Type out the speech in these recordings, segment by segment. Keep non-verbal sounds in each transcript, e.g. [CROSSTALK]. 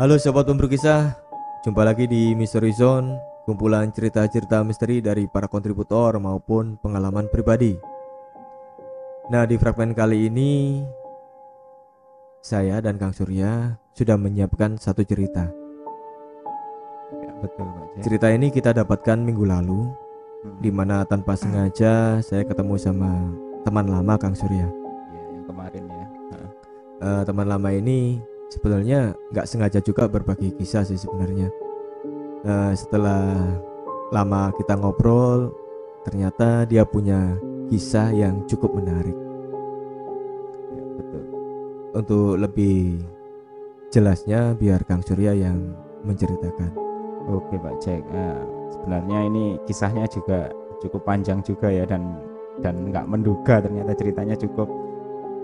Halo sobat pemburu kisah, jumpa lagi di Mystery Zone, kumpulan cerita-cerita misteri dari para kontributor maupun pengalaman pribadi. Nah, di fragmen kali ini saya dan Kang Surya sudah menyiapkan satu cerita. Ya, betul Pak Jack. Cerita ini kita dapatkan minggu lalu, Hmm. di mana tanpa sengaja saya ketemu sama teman lama Kang Surya. Iya, yang kemarin ya. Eh, teman lama ini sebenarnya nggak sengaja juga berbagi kisah sih sebenarnya. Eh, setelah lama kita ngobrol, ternyata dia punya kisah yang cukup menarik. Ya, betul. Untuk lebih jelasnya, biar Kang Surya yang menceritakan. Oke Pak Jack. Nah, sebenarnya ini kisahnya juga cukup panjang juga ya dan dan nggak menduga ternyata ceritanya cukup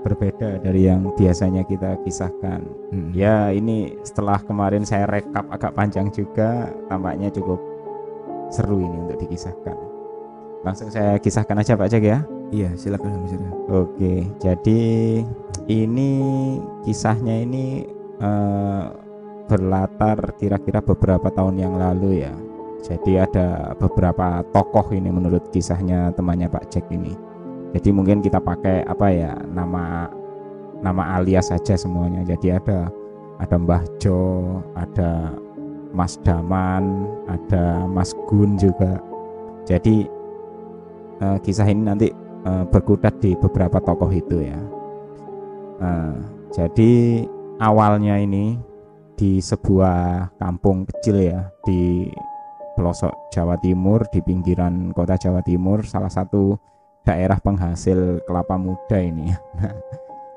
berbeda dari yang biasanya kita kisahkan. Mm. Ya ini setelah kemarin saya rekap agak panjang juga, tampaknya cukup seru ini untuk dikisahkan. Langsung saya kisahkan aja Pak Jack ya. Iya, silakan Surya. Oke, jadi ini kisahnya ini eh, berlatar kira-kira beberapa tahun yang lalu ya. Jadi ada beberapa tokoh ini menurut kisahnya temannya Pak Jack ini. Jadi mungkin kita pakai apa ya nama nama alias saja semuanya. Jadi ada ada Mbah Jo, ada Mas Daman, ada Mas Gun juga. Jadi eh, kisah ini nanti eh, berkutat di beberapa tokoh itu ya. Nah, jadi awalnya ini di sebuah kampung kecil ya di pelosok Jawa Timur di pinggiran kota Jawa Timur salah satu daerah penghasil kelapa muda ini. [LAUGHS]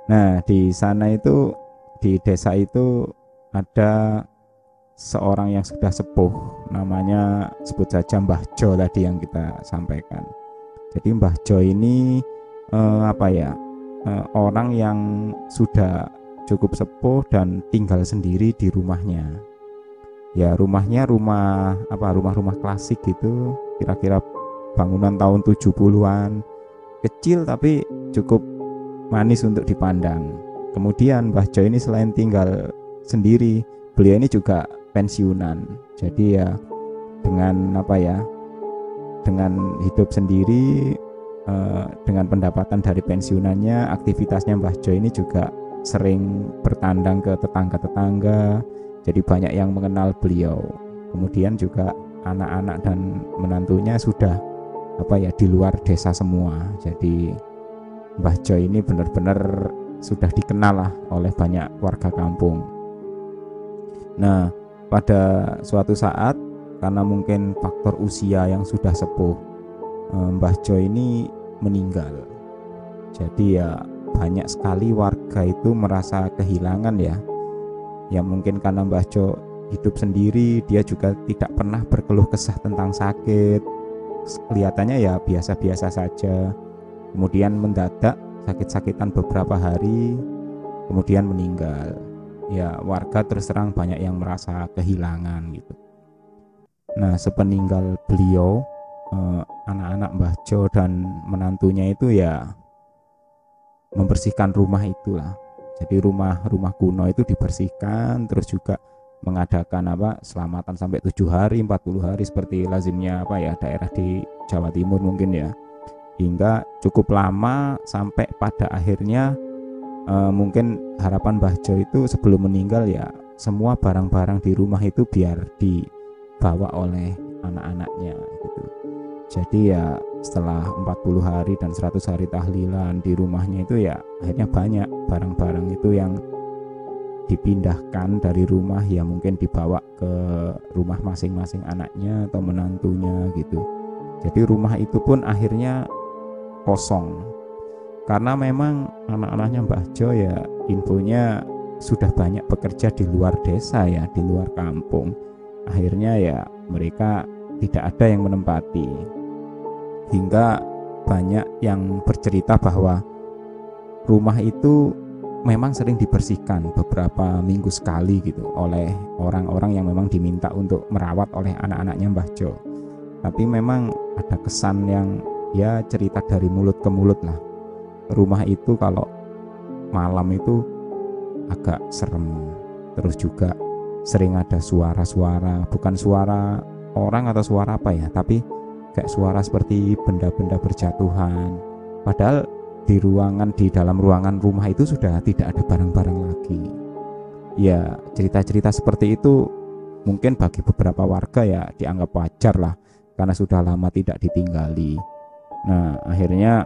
Nah, di sana itu di desa itu ada seorang yang sudah sepuh namanya sebut saja Mbah Jo tadi yang kita sampaikan. Jadi Mbah Jo ini eh, apa ya eh, orang yang sudah cukup sepuh dan tinggal sendiri di rumahnya. Ya rumahnya rumah apa rumah-rumah klasik gitu, kira-kira bangunan tahun 70-an. Kecil tapi cukup manis untuk dipandang. Kemudian Mbah Jo ini selain tinggal sendiri, beliau ini juga pensiunan. Jadi ya dengan apa ya? Dengan hidup sendiri eh, dengan pendapatan dari pensiunannya, aktivitasnya Mbah Jo ini juga sering bertandang ke tetangga-tetangga. Jadi banyak yang mengenal beliau. Kemudian juga anak-anak dan menantunya sudah apa ya di luar desa semua. Jadi Mbah Jo ini benar-benar sudah dikenal lah oleh banyak warga kampung. Nah, pada suatu saat karena mungkin faktor usia yang sudah sepuh, eh, Mbah Jo ini meninggal. Jadi ya banyak sekali warga itu merasa kehilangan ya. Ya mungkin karena Mbah Jo hidup sendiri, dia juga tidak pernah berkeluh kesah tentang sakit. Kelihatannya ya biasa-biasa saja. Kemudian mendadak sakit-sakitan beberapa hari, kemudian meninggal. Ya warga terus terang banyak yang merasa kehilangan gitu. Nah sepeninggal beliau, eh, anak-anak Mbah Jo dan menantunya itu ya membersihkan rumah itulah. Jadi rumah-rumah kuno itu dibersihkan, terus juga mengadakan apa selamatan sampai tujuh hari, 40 hari seperti lazimnya apa ya daerah di Jawa Timur mungkin ya. Hingga cukup lama sampai pada akhirnya eh, mungkin harapan Mbah Jo itu sebelum meninggal ya semua barang-barang di rumah itu biar dibawa oleh anak-anaknya gitu. Jadi ya setelah 40 hari dan 100 hari tahlilan di rumahnya itu ya akhirnya banyak barang-barang itu yang dipindahkan dari rumah ya mungkin dibawa ke rumah masing-masing anaknya atau menantunya gitu. Jadi rumah itu pun akhirnya kosong. Karena memang anak-anaknya Mbah Jo ya infonya sudah banyak bekerja di luar desa ya, di luar kampung. Akhirnya ya mereka tidak ada yang menempati hingga banyak yang bercerita bahwa rumah itu memang sering dibersihkan beberapa minggu sekali gitu oleh orang-orang yang memang diminta untuk merawat oleh anak-anaknya Mbah Jo. Tapi memang ada kesan yang ya cerita dari mulut ke mulut lah. Rumah itu kalau malam itu agak serem. Terus juga sering ada suara-suara bukan suara orang atau suara apa ya tapi kayak suara seperti benda-benda berjatuhan padahal di ruangan di dalam ruangan rumah itu sudah tidak ada barang-barang lagi. Ya cerita-cerita seperti itu mungkin bagi beberapa warga ya dianggap wajar lah karena sudah lama tidak ditinggali. Nah akhirnya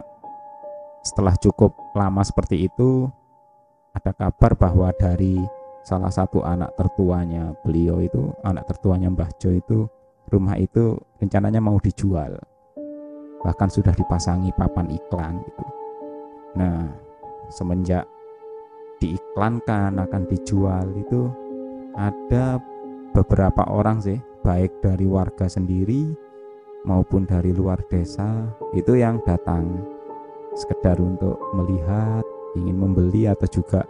setelah cukup lama seperti itu ada kabar bahwa dari salah satu anak tertuanya beliau itu anak tertuanya Mbah Jo itu rumah itu rencananya mau dijual. Bahkan sudah dipasangi papan iklan gitu nah semenjak diiklankan akan dijual itu ada beberapa orang sih baik dari warga sendiri maupun dari luar desa itu yang datang sekedar untuk melihat ingin membeli atau juga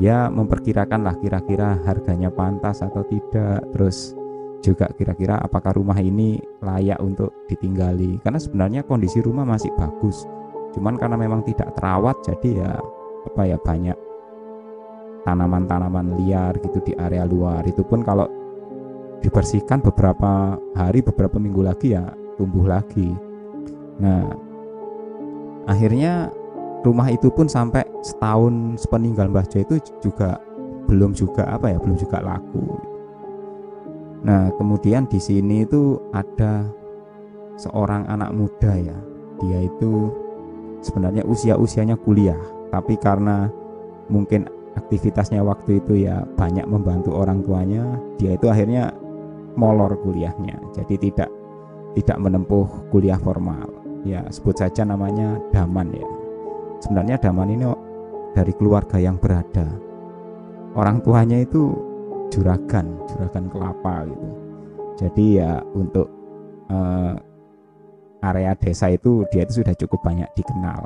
ya memperkirakan lah kira-kira harganya pantas atau tidak. Terus juga kira-kira apakah rumah ini layak untuk ditinggali. Karena sebenarnya kondisi rumah masih bagus cuman karena memang tidak terawat jadi ya apa ya banyak tanaman-tanaman liar gitu di area luar. Itu pun kalau dibersihkan beberapa hari beberapa minggu lagi ya tumbuh lagi. Nah akhirnya rumah itu pun sampai setahun sepeninggal Mbah Jo itu juga belum juga apa ya belum juga laku. Nah kemudian di sini itu ada seorang anak muda ya. Dia itu sebenarnya usia-usianya kuliah tapi karena mungkin aktivitasnya waktu itu ya banyak membantu orang tuanya dia itu akhirnya molor kuliahnya. Jadi tidak tidak menempuh kuliah formal. Ya sebut saja namanya Daman ya. Sebenarnya Daman ini dari keluarga yang berada. Orang tuanya itu juragan juragan kelapa gitu. Jadi ya untuk uh, area desa itu dia itu sudah cukup banyak dikenal.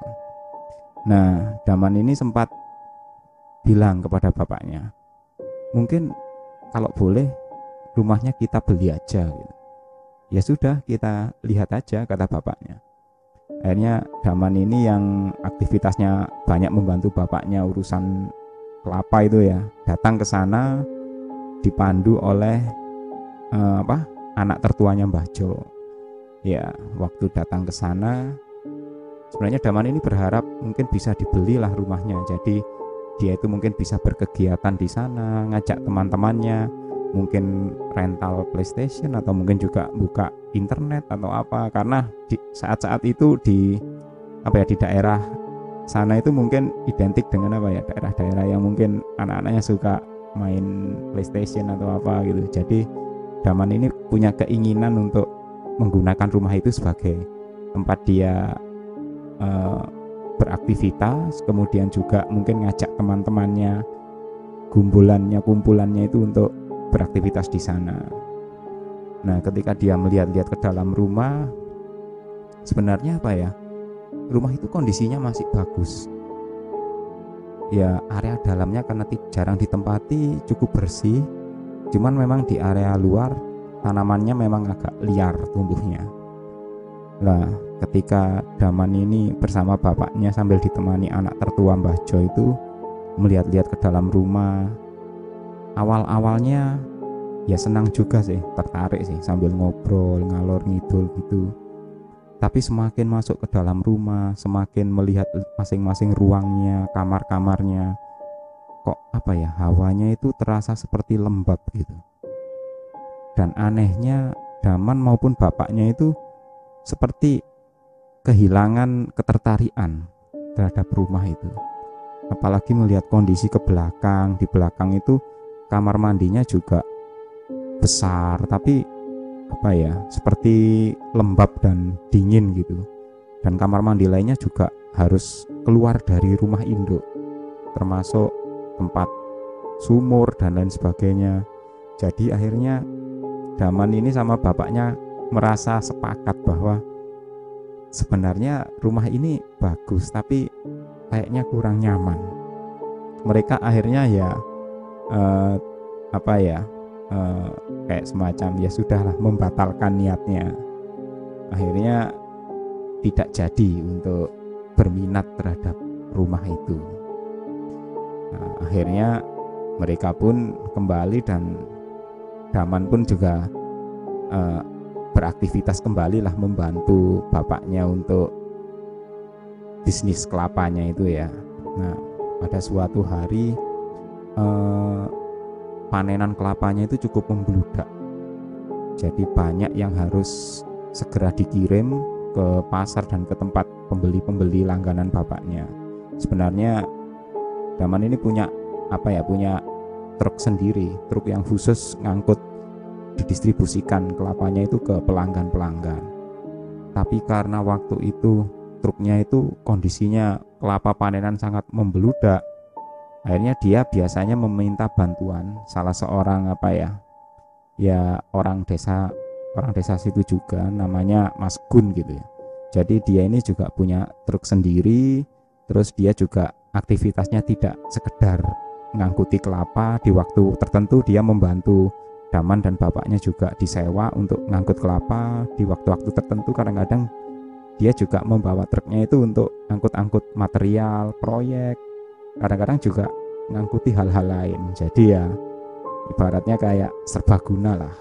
Nah Daman ini sempat bilang kepada bapaknya mungkin kalau boleh rumahnya kita beli aja gitu. Ya sudah kita lihat aja kata bapaknya. Akhirnya Daman ini yang aktivitasnya banyak membantu bapaknya urusan kelapa itu ya datang ke sana dipandu oleh uh, apa anak tertuanya Mbah Jo ya waktu datang ke sana sebenarnya Daman ini berharap mungkin bisa dibelilah rumahnya. Jadi dia itu mungkin bisa berkegiatan di sana ngajak teman-temannya mungkin rental PlayStation atau mungkin juga buka internet atau apa. Karena di saat-saat itu di apa ya di daerah sana itu mungkin identik dengan apa ya daerah-daerah yang mungkin anak-anaknya suka main PlayStation atau apa gitu. Jadi Daman ini punya keinginan untuk menggunakan rumah itu sebagai tempat dia uh, beraktivitas kemudian juga mungkin ngajak teman-temannya kumpulannya kumpulannya itu untuk beraktivitas di sana. Nah, ketika dia melihat-lihat ke dalam rumah, sebenarnya apa ya? Rumah itu kondisinya masih bagus. Ya, area dalamnya karena jarang ditempati cukup bersih. Cuman memang di area luar tanamannya memang agak liar tumbuhnya. Lah, ketika Daman ini bersama bapaknya sambil ditemani anak tertua Mbah Jo itu melihat-lihat ke dalam rumah, awal-awalnya ya senang juga sih tertarik sih sambil ngobrol ngalor ngidul gitu tapi semakin masuk ke dalam rumah semakin melihat masing-masing ruangnya kamar-kamarnya kok apa ya hawanya itu terasa seperti lembab gitu dan anehnya Daman maupun bapaknya itu seperti kehilangan ketertarikan terhadap rumah itu. Apalagi melihat kondisi ke belakang di belakang itu kamar mandinya juga besar tapi apa ya seperti lembab dan dingin gitu. Dan kamar mandi lainnya juga harus keluar dari rumah induk termasuk tempat sumur dan lain sebagainya. Jadi akhirnya Daman ini sama bapaknya merasa sepakat bahwa sebenarnya rumah ini bagus tapi kayaknya kurang nyaman. Mereka akhirnya ya uh, apa ya uh, kayak semacam ya sudahlah membatalkan niatnya. Akhirnya tidak jadi untuk berminat terhadap rumah itu. Nah, akhirnya mereka pun kembali dan Daman pun juga uh, beraktivitas kembali lah membantu bapaknya untuk bisnis kelapanya itu ya. Nah, pada suatu hari uh, panenan kelapanya itu cukup membludak. Jadi banyak yang harus segera dikirim ke pasar dan ke tempat pembeli-pembeli langganan bapaknya. Sebenarnya Daman ini punya apa ya punya truk sendiri, truk yang khusus ngangkut didistribusikan kelapanya itu ke pelanggan-pelanggan. Tapi karena waktu itu truknya itu kondisinya kelapa panenan sangat membeludak, akhirnya dia biasanya meminta bantuan salah seorang apa ya, ya orang desa orang desa situ juga namanya Mas Gun gitu ya. Jadi dia ini juga punya truk sendiri, terus dia juga aktivitasnya tidak sekedar mengangkuti kelapa di waktu tertentu dia membantu Daman dan bapaknya juga disewa untuk ngangkut kelapa. Di waktu-waktu tertentu kadang-kadang dia juga membawa truknya itu untuk angkut-angkut material proyek. Kadang-kadang juga ngangkuti hal-hal lain. Jadi ya ibaratnya kayak serbaguna lah.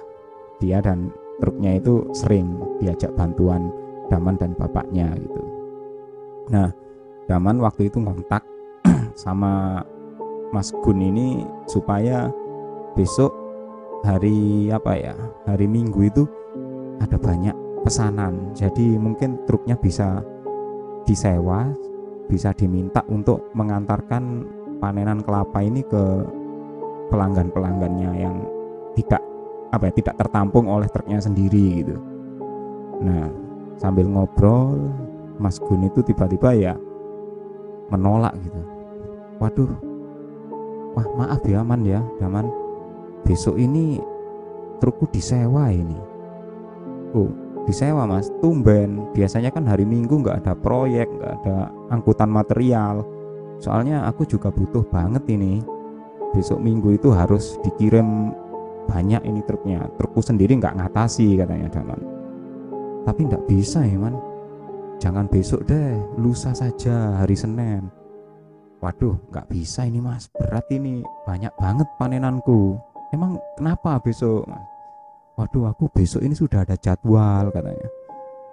Dia dan truknya itu sering diajak bantuan Daman dan bapaknya gitu. Nah Daman waktu itu ngontak [CLEARS THROAT] sama Mas Gun ini supaya besok hari apa ya hari Minggu itu ada banyak pesanan. Jadi mungkin truknya bisa disewa bisa diminta untuk mengantarkan panenan kelapa ini ke pelanggan-pelanggannya yang tidak apa ya tidak tertampung oleh truknya sendiri gitu. Nah sambil ngobrol Mas Gun itu tiba-tiba ya menolak gitu. Waduh wah maaf ya man ya. Daman besok ini trukku disewa ini. Oh disewa mas. Tumben. Biasanya kan hari minggu nggak ada proyek nggak ada angkutan material. Soalnya aku juga butuh banget ini. Besok minggu itu harus dikirim banyak ini truknya. Trukku sendiri nggak ngatasi katanya daman tapi nggak bisa ya man. Jangan besok deh. Lusa saja hari Senin Waduh, nggak bisa ini mas, berat ini, banyak banget panenanku. Emang kenapa besok? Waduh, aku besok ini sudah ada jadwal katanya.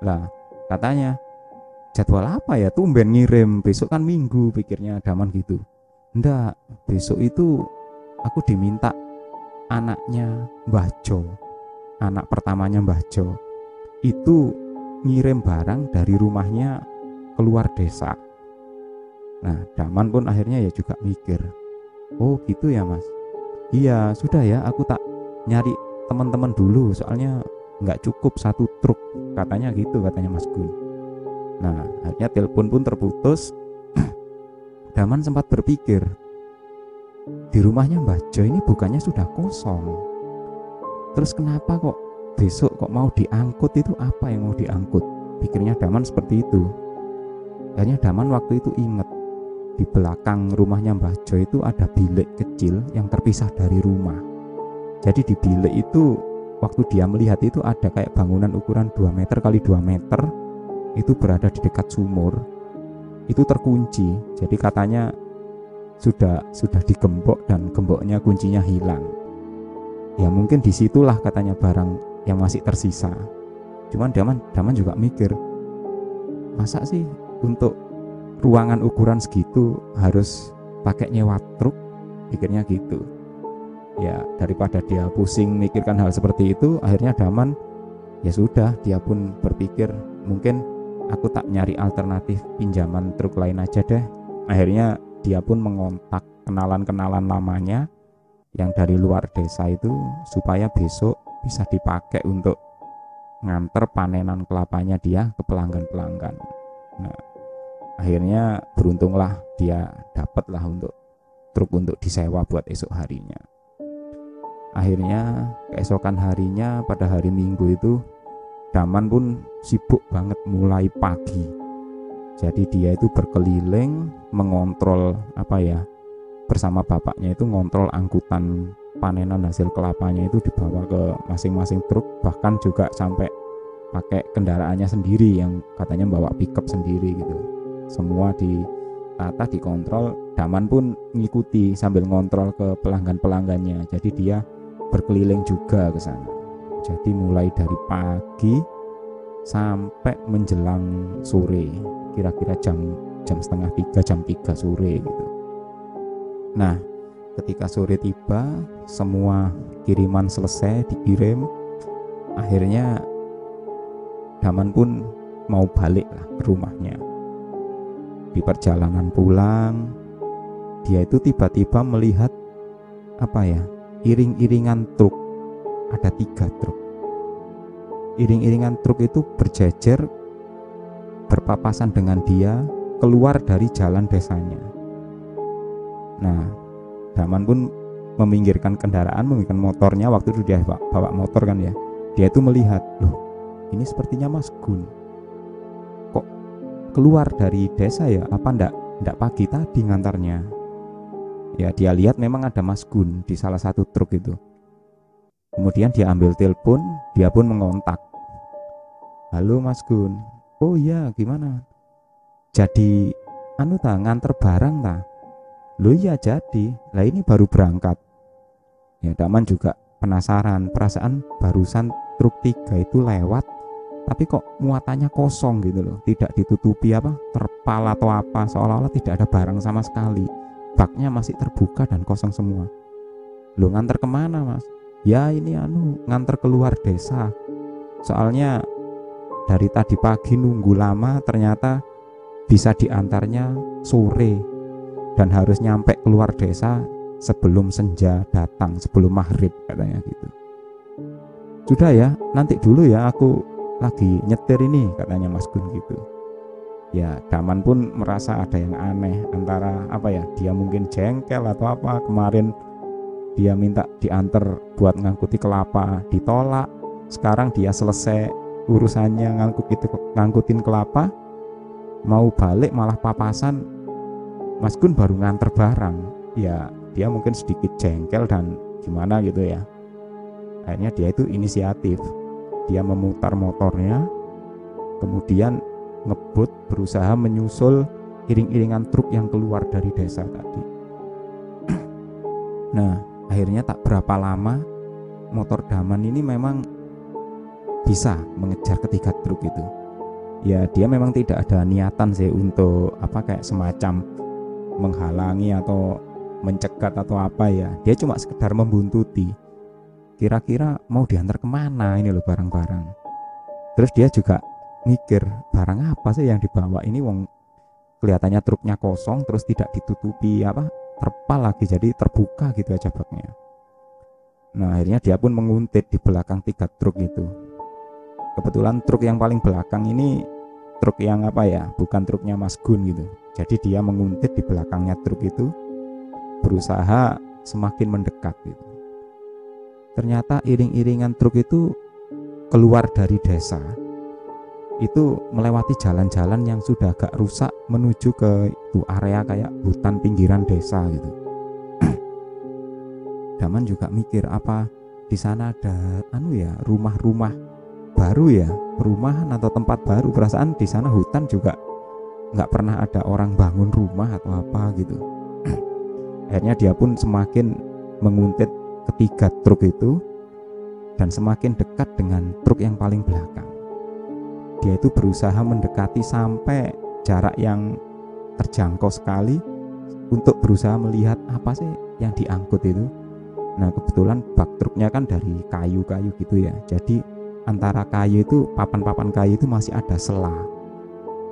Lah, katanya jadwal apa ya? Tumben ngirim, besok kan minggu pikirnya Daman gitu. Ndak, besok itu aku diminta anaknya Mbah Jo, anak pertamanya Mbah Jo, itu ngirim barang dari rumahnya keluar desa Nah, Daman pun akhirnya ya juga mikir, oh gitu ya mas. Iya sudah ya, aku tak nyari teman-teman dulu, soalnya nggak cukup satu truk, katanya gitu katanya Mas Gun. Nah, akhirnya telepon pun terputus. [CLEARS THROAT] Daman sempat berpikir, di rumahnya Mbah Jo ini bukannya sudah kosong. Terus kenapa kok besok kok mau diangkut itu apa yang mau diangkut? Pikirnya Daman seperti itu. Akhirnya Daman waktu itu ingat di belakang rumahnya Mbah Jo itu ada bilik kecil yang terpisah dari rumah. Jadi di bilik itu waktu dia melihat itu ada kayak bangunan ukuran 2 meter kali 2 meter itu berada di dekat sumur. Itu terkunci. Jadi katanya sudah sudah digembok dan gemboknya kuncinya hilang. Ya mungkin di situlah katanya barang yang masih tersisa. Cuman Daman Daman juga mikir masa sih untuk ruangan ukuran segitu harus pakai nyewa truk pikirnya gitu. Ya daripada dia pusing mikirkan hal seperti itu akhirnya Daman ya sudah dia pun berpikir mungkin aku tak nyari alternatif pinjaman truk lain aja deh. Akhirnya dia pun mengontak kenalan-kenalan lamanya yang dari luar desa itu supaya besok bisa dipakai untuk nganter panenan kelapanya dia ke pelanggan-pelanggan. Nah akhirnya beruntunglah dia dapatlah untuk truk untuk disewa buat esok harinya. Akhirnya keesokan harinya pada hari minggu itu Daman pun sibuk banget mulai pagi. Jadi dia itu berkeliling mengontrol apa ya bersama bapaknya itu ngontrol angkutan panenan hasil kelapanya itu dibawa ke masing-masing truk bahkan juga sampai pakai kendaraannya sendiri yang katanya bawa pickup sendiri gitu semua di ditata dikontrol. Daman pun ngikuti sambil ngontrol ke pelanggan-pelanggannya. Jadi dia berkeliling juga ke sana. Jadi mulai dari pagi sampai menjelang sore. Kira-kira jam jam setengah tiga jam tiga sore gitu. Nah ketika sore tiba semua kiriman selesai dikirim. Akhirnya Daman pun mau balik lah ke rumahnya di perjalanan pulang dia itu tiba-tiba melihat apa ya iring-iringan truk. Ada tiga truk. Iring-iringan truk itu berjejer berpapasan dengan dia keluar dari jalan desanya. Nah Daman pun meminggirkan kendaraan meminggirkan motornya. Waktu itu dia bawa, motor kan ya. Dia itu melihat loh ini sepertinya Mas Gun keluar dari desa ya? Apa ndak ndak pagi tadi ngantarnya? Ya dia lihat memang ada Mas Gun di salah satu truk itu. Kemudian dia ambil telepon dia pun mengontak. Halo Mas Gun. Oh iya gimana? Jadi anu ta nganter barang ta? Lo iya jadi. Lah ini baru berangkat. Ya Daman juga penasaran. Perasaan barusan truk tiga itu lewat tapi kok muatannya kosong gitu loh. Tidak ditutupi apa terpal atau apa seolah-olah tidak ada barang sama sekali. Baknya masih terbuka dan kosong semua. Lo nganter ke mana mas? Ya ini anu nganter keluar desa. Soalnya dari tadi pagi nunggu lama ternyata bisa diantarnya sore. Dan harus nyampe keluar desa sebelum senja datang sebelum maghrib katanya gitu. Sudah ya nanti dulu ya aku lagi nyetir ini katanya Mas Gun gitu. Ya Daman pun merasa ada yang aneh antara apa ya dia mungkin jengkel atau apa. Kemarin dia minta diantar buat ngangkuti kelapa ditolak. Sekarang dia selesai urusannya ngangkut ngangkutin kelapa. Mau balik malah papasan. Mas Gun baru nganter barang. Ya dia mungkin sedikit jengkel dan gimana gitu ya. Akhirnya dia itu inisiatif dia memutar motornya kemudian ngebut berusaha menyusul iring-iringan truk yang keluar dari desa tadi. [CLEARS THROAT] Nah akhirnya tak berapa lama motor daman ini memang bisa mengejar ketiga truk itu. Ya dia memang tidak ada niatan sih untuk apa kayak semacam menghalangi atau mencegat atau apa ya. Dia cuma sekedar membuntuti kira-kira mau diantar ke mana ini loh barang-barang? Terus dia juga mikir barang apa sih yang dibawa ini? Wong kelihatannya truknya kosong terus tidak ditutupi apa terpal lagi jadi terbuka gitu aja baknya nah akhirnya dia pun menguntit di belakang tiga truk itu. Kebetulan truk yang paling belakang ini truk yang apa ya bukan truknya Mas Gun gitu. Jadi dia menguntit di belakangnya truk itu berusaha semakin mendekat gitu. Ternyata iring-iringan truk itu keluar dari desa. Itu melewati jalan-jalan yang sudah agak rusak menuju ke itu area kayak hutan pinggiran desa gitu. [CLEARS THROAT] Daman juga mikir apa di sana ada anu ya rumah-rumah baru ya perumahan atau tempat baru perasaan di sana hutan juga nggak pernah ada orang bangun rumah atau apa gitu [CLEARS THROAT] akhirnya dia pun semakin menguntit ketiga truk itu dan semakin dekat dengan truk yang paling belakang. Dia itu berusaha mendekati sampai jarak yang terjangkau sekali untuk berusaha melihat apa sih yang diangkut itu. Nah kebetulan bak truknya kan dari kayu-kayu gitu ya. Jadi antara kayu itu papan-papan kayu itu masih ada selah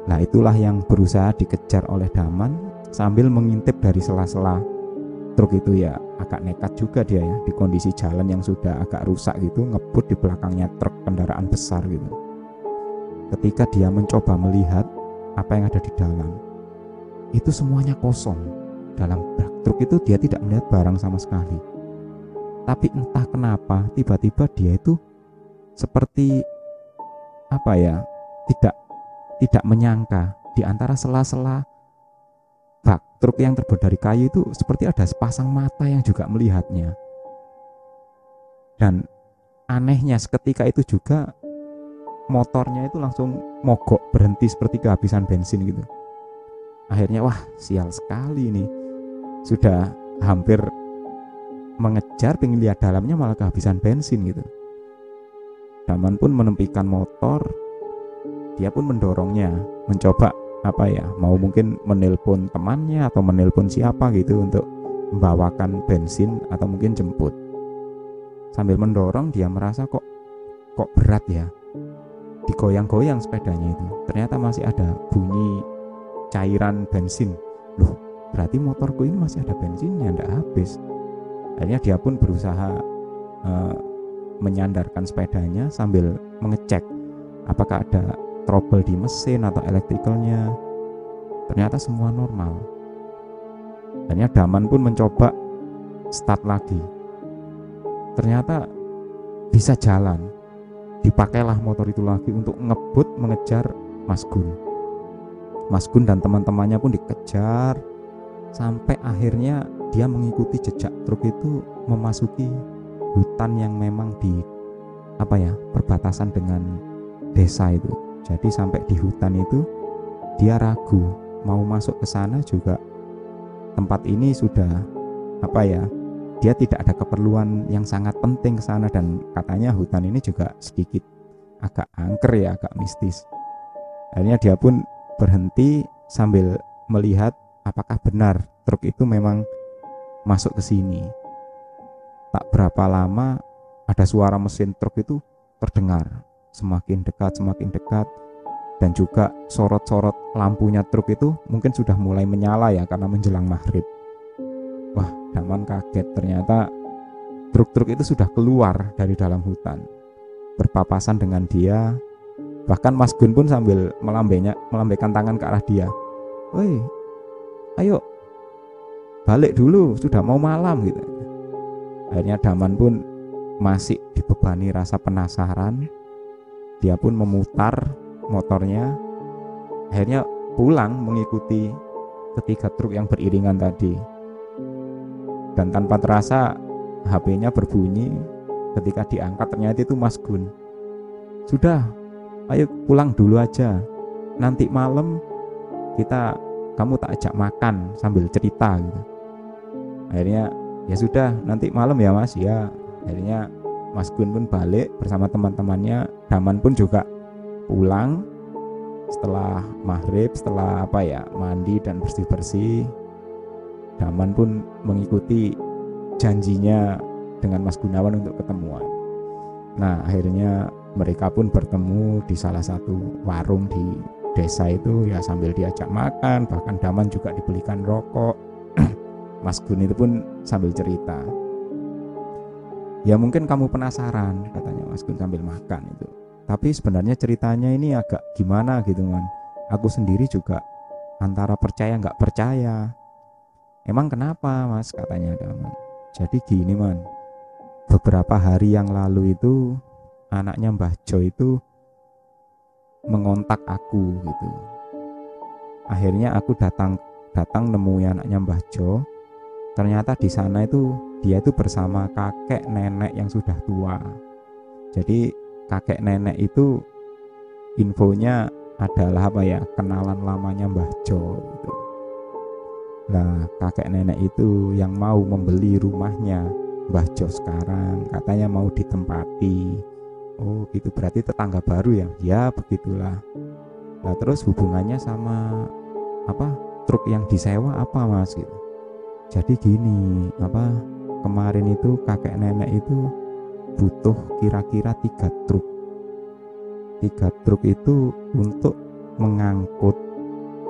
Nah itulah yang berusaha dikejar oleh Daman sambil mengintip dari sela-sela truk itu ya agak nekat juga dia ya di kondisi jalan yang sudah agak rusak gitu ngebut di belakangnya truk kendaraan besar gitu. Ketika dia mencoba melihat apa yang ada di dalam, itu semuanya kosong. Dalam bak truk itu dia tidak melihat barang sama sekali. Tapi entah kenapa tiba-tiba dia itu seperti apa ya tidak tidak menyangka di antara sela-sela bak truk yang terbuat dari kayu itu seperti ada sepasang mata yang juga melihatnya. Dan anehnya seketika itu juga motornya itu langsung mogok berhenti seperti kehabisan bensin gitu. akhirnya wah sial sekali nih sudah hampir mengejar pengen lihat dalamnya malah kehabisan bensin gitu Daman pun menempikan motor dia pun mendorongnya mencoba apa ya mau mungkin menelpon temannya atau menelpon siapa gitu untuk membawakan bensin atau mungkin jemput. Sambil mendorong dia merasa kok kok berat ya digoyang-goyang sepedanya itu. Ternyata masih ada bunyi cairan bensin. Loh berarti motorku ini masih ada bensinnya tidak habis. Akhirnya dia pun berusaha uh, menyandarkan sepedanya sambil mengecek apakah ada trouble di mesin atau elektrikalnya ternyata semua normal. Akhirnya Daman pun mencoba start lagi. Ternyata bisa jalan. Dipakailah motor itu lagi untuk ngebut mengejar Mas Gun. Mas Gun dan teman-temannya pun dikejar sampai akhirnya dia mengikuti jejak truk itu memasuki hutan yang memang di apa ya perbatasan dengan desa itu jadi sampai di hutan itu dia ragu mau masuk ke sana juga. Tempat ini sudah apa ya dia tidak ada keperluan yang sangat penting ke sana dan katanya hutan ini juga sedikit agak angker ya agak mistis. Akhirnya dia pun berhenti sambil melihat apakah benar truk itu memang masuk ke sini. Tak berapa lama ada suara mesin truk itu terdengar semakin dekat semakin dekat. Dan juga sorot-sorot lampunya truk itu mungkin sudah mulai menyala ya karena menjelang maghrib. Wah Daman kaget. Ternyata truk-truk itu sudah keluar dari dalam hutan berpapasan dengan dia. Bahkan Mas Gun pun sambil melambainya melambaikan tangan ke arah dia. Woi ayo balik dulu sudah mau malam gitu. Akhirnya Daman pun masih dibebani rasa penasaran dia pun memutar motornya. Akhirnya pulang mengikuti ketiga truk yang beriringan tadi. Dan tanpa terasa HP-nya berbunyi ketika diangkat. Ternyata itu Mas Gun. Sudah ayo pulang dulu aja. Nanti malam kita kamu tak ajak makan sambil cerita gitu. Akhirnya ya sudah nanti malam ya mas. Ya akhirnya Mas Gun pun balik bersama teman-temannya Daman pun juga pulang setelah maghrib setelah apa ya mandi dan bersih-bersih. Daman pun mengikuti janjinya dengan Mas Gunawan untuk ketemuan. Nah akhirnya mereka pun bertemu di salah satu warung di desa itu ya sambil diajak makan bahkan Daman juga dibelikan rokok. [CLEARS THROAT] Mas Gun itu pun sambil cerita. Ya mungkin kamu penasaran katanya Mas Gun sambil makan itu. Tapi sebenarnya ceritanya ini agak gimana gitu kan. Aku sendiri juga antara percaya nggak percaya. Emang kenapa Mas katanya Daman. Jadi gini man. Beberapa hari yang lalu itu anaknya Mbah Jo itu mengontak aku gitu. Akhirnya aku datang datang nemui anaknya Mbah Jo. Ternyata di sana itu dia itu bersama kakek nenek yang sudah tua jadi kakek nenek itu infonya adalah apa ya? Kenalan lamanya Mbah Jo gitu. Nah kakek nenek itu yang mau membeli rumahnya Mbah Jo sekarang katanya mau ditempati. Oh gitu. Berarti tetangga baru ya? Ya begitulah. Nah terus hubungannya sama apa? Truk yang disewa apa mas? Gitu. Jadi gini apa? Kemarin itu kakek nenek itu butuh kira-kira tiga truk tiga truk itu untuk mengangkut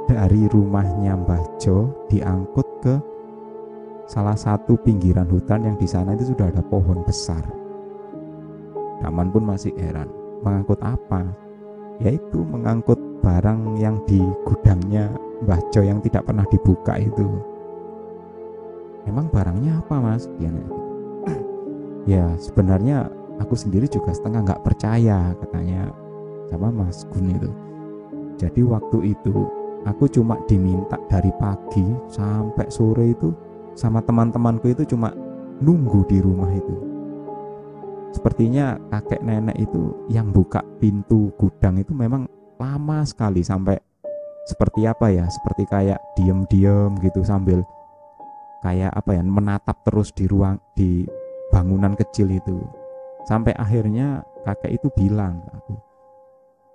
dari rumahnya Mbah Jo diangkut ke salah satu pinggiran hutan yang di sana itu sudah ada pohon besar. Daman pun masih heran, mengangkut apa? Yaitu mengangkut barang yang di gudangnya Mbah Jo yang tidak pernah dibuka itu emang barangnya apa mas dia gitu. Ya sebenarnya aku sendiri juga setengah nggak percaya katanya sama mas Gun itu. Jadi waktu itu aku cuma diminta dari pagi sampai sore itu sama teman-temanku itu cuma nunggu di rumah itu. Sepertinya kakek nenek itu yang buka pintu gudang itu memang lama sekali sampai seperti apa ya seperti kayak diem-diem gitu sambil kayak apa ya menatap terus di ruang di bangunan kecil itu. Sampai akhirnya kakek itu bilang aku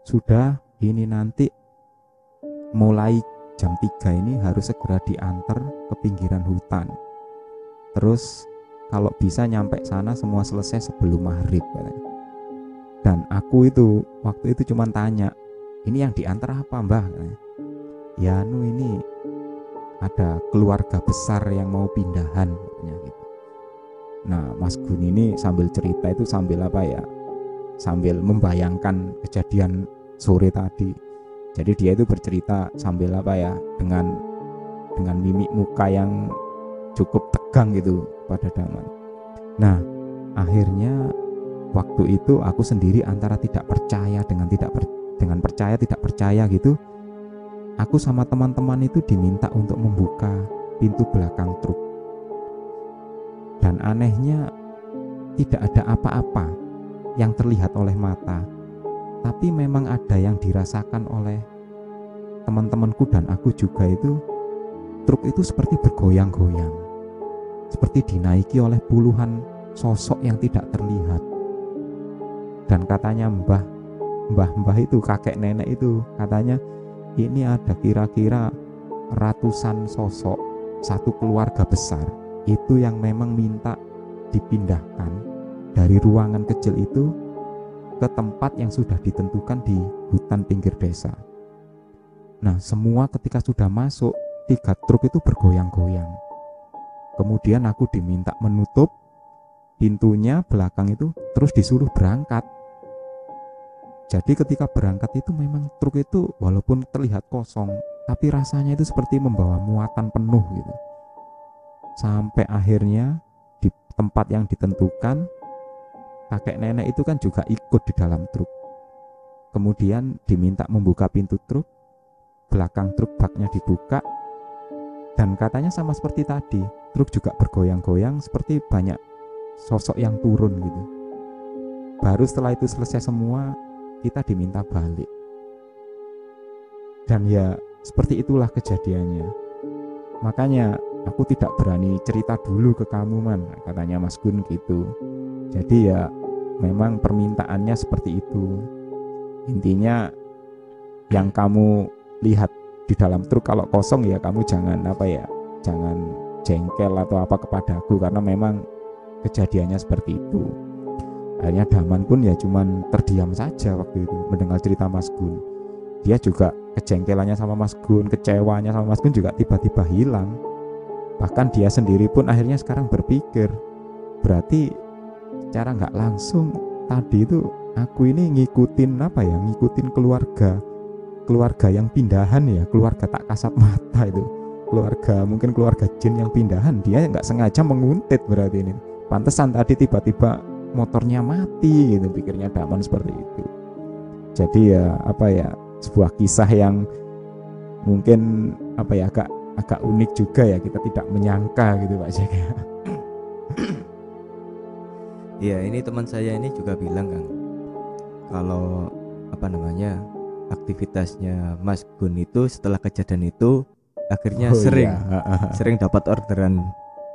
sudah ini nanti mulai jam 3 ini harus segera diantar ke pinggiran hutan. Terus kalau bisa nyampe sana semua selesai sebelum maghrib dan aku itu waktu itu cuma tanya ini yang diantar apa mbah? ya nu ini ada keluarga besar yang mau pindahan gitu nah Mas Gun ini sambil cerita itu sambil apa ya? Sambil membayangkan kejadian sore tadi. Jadi dia itu bercerita sambil apa ya? Dengan dengan mimik muka yang cukup tegang gitu pada Daman. Nah akhirnya waktu itu aku sendiri antara tidak percaya dengan tidak per, dengan percaya tidak percaya gitu aku sama teman-teman itu diminta untuk membuka pintu belakang truk dan anehnya tidak ada apa-apa yang terlihat oleh mata tapi memang ada yang dirasakan oleh teman-temanku dan aku juga itu. Truk itu seperti bergoyang-goyang seperti dinaiki oleh puluhan sosok yang tidak terlihat. Dan katanya mbah mbah-mbah itu kakek nenek itu katanya ini ada kira-kira ratusan sosok satu keluarga besar itu yang memang minta dipindahkan dari ruangan kecil itu ke tempat yang sudah ditentukan di hutan pinggir desa. Nah, semua ketika sudah masuk, tiga truk itu bergoyang-goyang. Kemudian aku diminta menutup pintunya belakang itu, terus disuruh berangkat. Jadi ketika berangkat itu memang truk itu walaupun terlihat kosong, tapi rasanya itu seperti membawa muatan penuh gitu. Sampai akhirnya di tempat yang ditentukan kakek nenek itu kan juga ikut di dalam truk. Kemudian diminta membuka pintu truk, belakang truk baknya dibuka, dan katanya sama seperti tadi, truk juga bergoyang-goyang seperti banyak sosok yang turun gitu. Baru setelah itu selesai semua, kita diminta balik. Dan ya seperti itulah kejadiannya. Makanya aku tidak berani cerita dulu ke kamu man, katanya Mas Gun gitu. Jadi ya memang permintaannya seperti itu. Intinya yang kamu lihat di dalam truk kalau kosong ya kamu jangan apa ya jangan jengkel atau apa kepadaku karena memang kejadiannya seperti itu. Akhirnya Daman pun ya cuman terdiam saja waktu itu mendengar cerita Mas Gun. Dia juga kejengkelannya sama Mas Gun kecewanya sama Mas Gun juga tiba-tiba hilang bahkan dia sendiri pun akhirnya sekarang berpikir berarti secara nggak langsung tadi itu aku ini ngikutin apa ya ngikutin keluarga keluarga yang pindahan ya keluarga tak kasat mata itu. Keluarga mungkin keluarga jin yang pindahan dia nggak sengaja menguntit berarti ini. Pantesan tadi tiba-tiba motornya mati gitu pikirnya Daman seperti itu. Jadi ya apa ya sebuah kisah yang mungkin apa ya agak agak unik juga ya kita tidak menyangka gitu Pak Jack Iya ini teman saya ini juga bilang kan kalau apa namanya aktivitasnya Mas Gun itu setelah kejadian itu akhirnya oh, sering iya. [LAUGHS] sering dapat orderan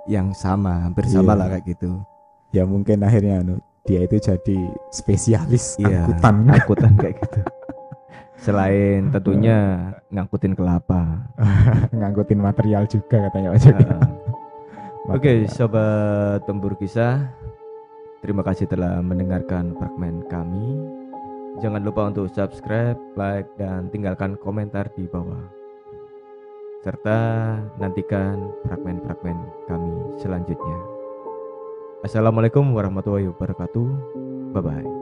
yang sama hampir sama iya. lah kayak gitu ya mungkin akhirnya anu dia itu jadi spesialis iya, angkutan angkutan kayak gitu [LAUGHS] selain tentunya ngangkutin kelapa [LAUGHS] ngangkutin material juga katanya uh, [LAUGHS] Oke, okay, sobat tempur kisah, Terima kasih telah mendengarkan fragmen kami. Jangan lupa untuk subscribe, like, dan tinggalkan komentar di bawah. Serta nantikan fragmen-fragmen kami selanjutnya. Assalamualaikum warahmatullahi wabarakatuh. Bye bye.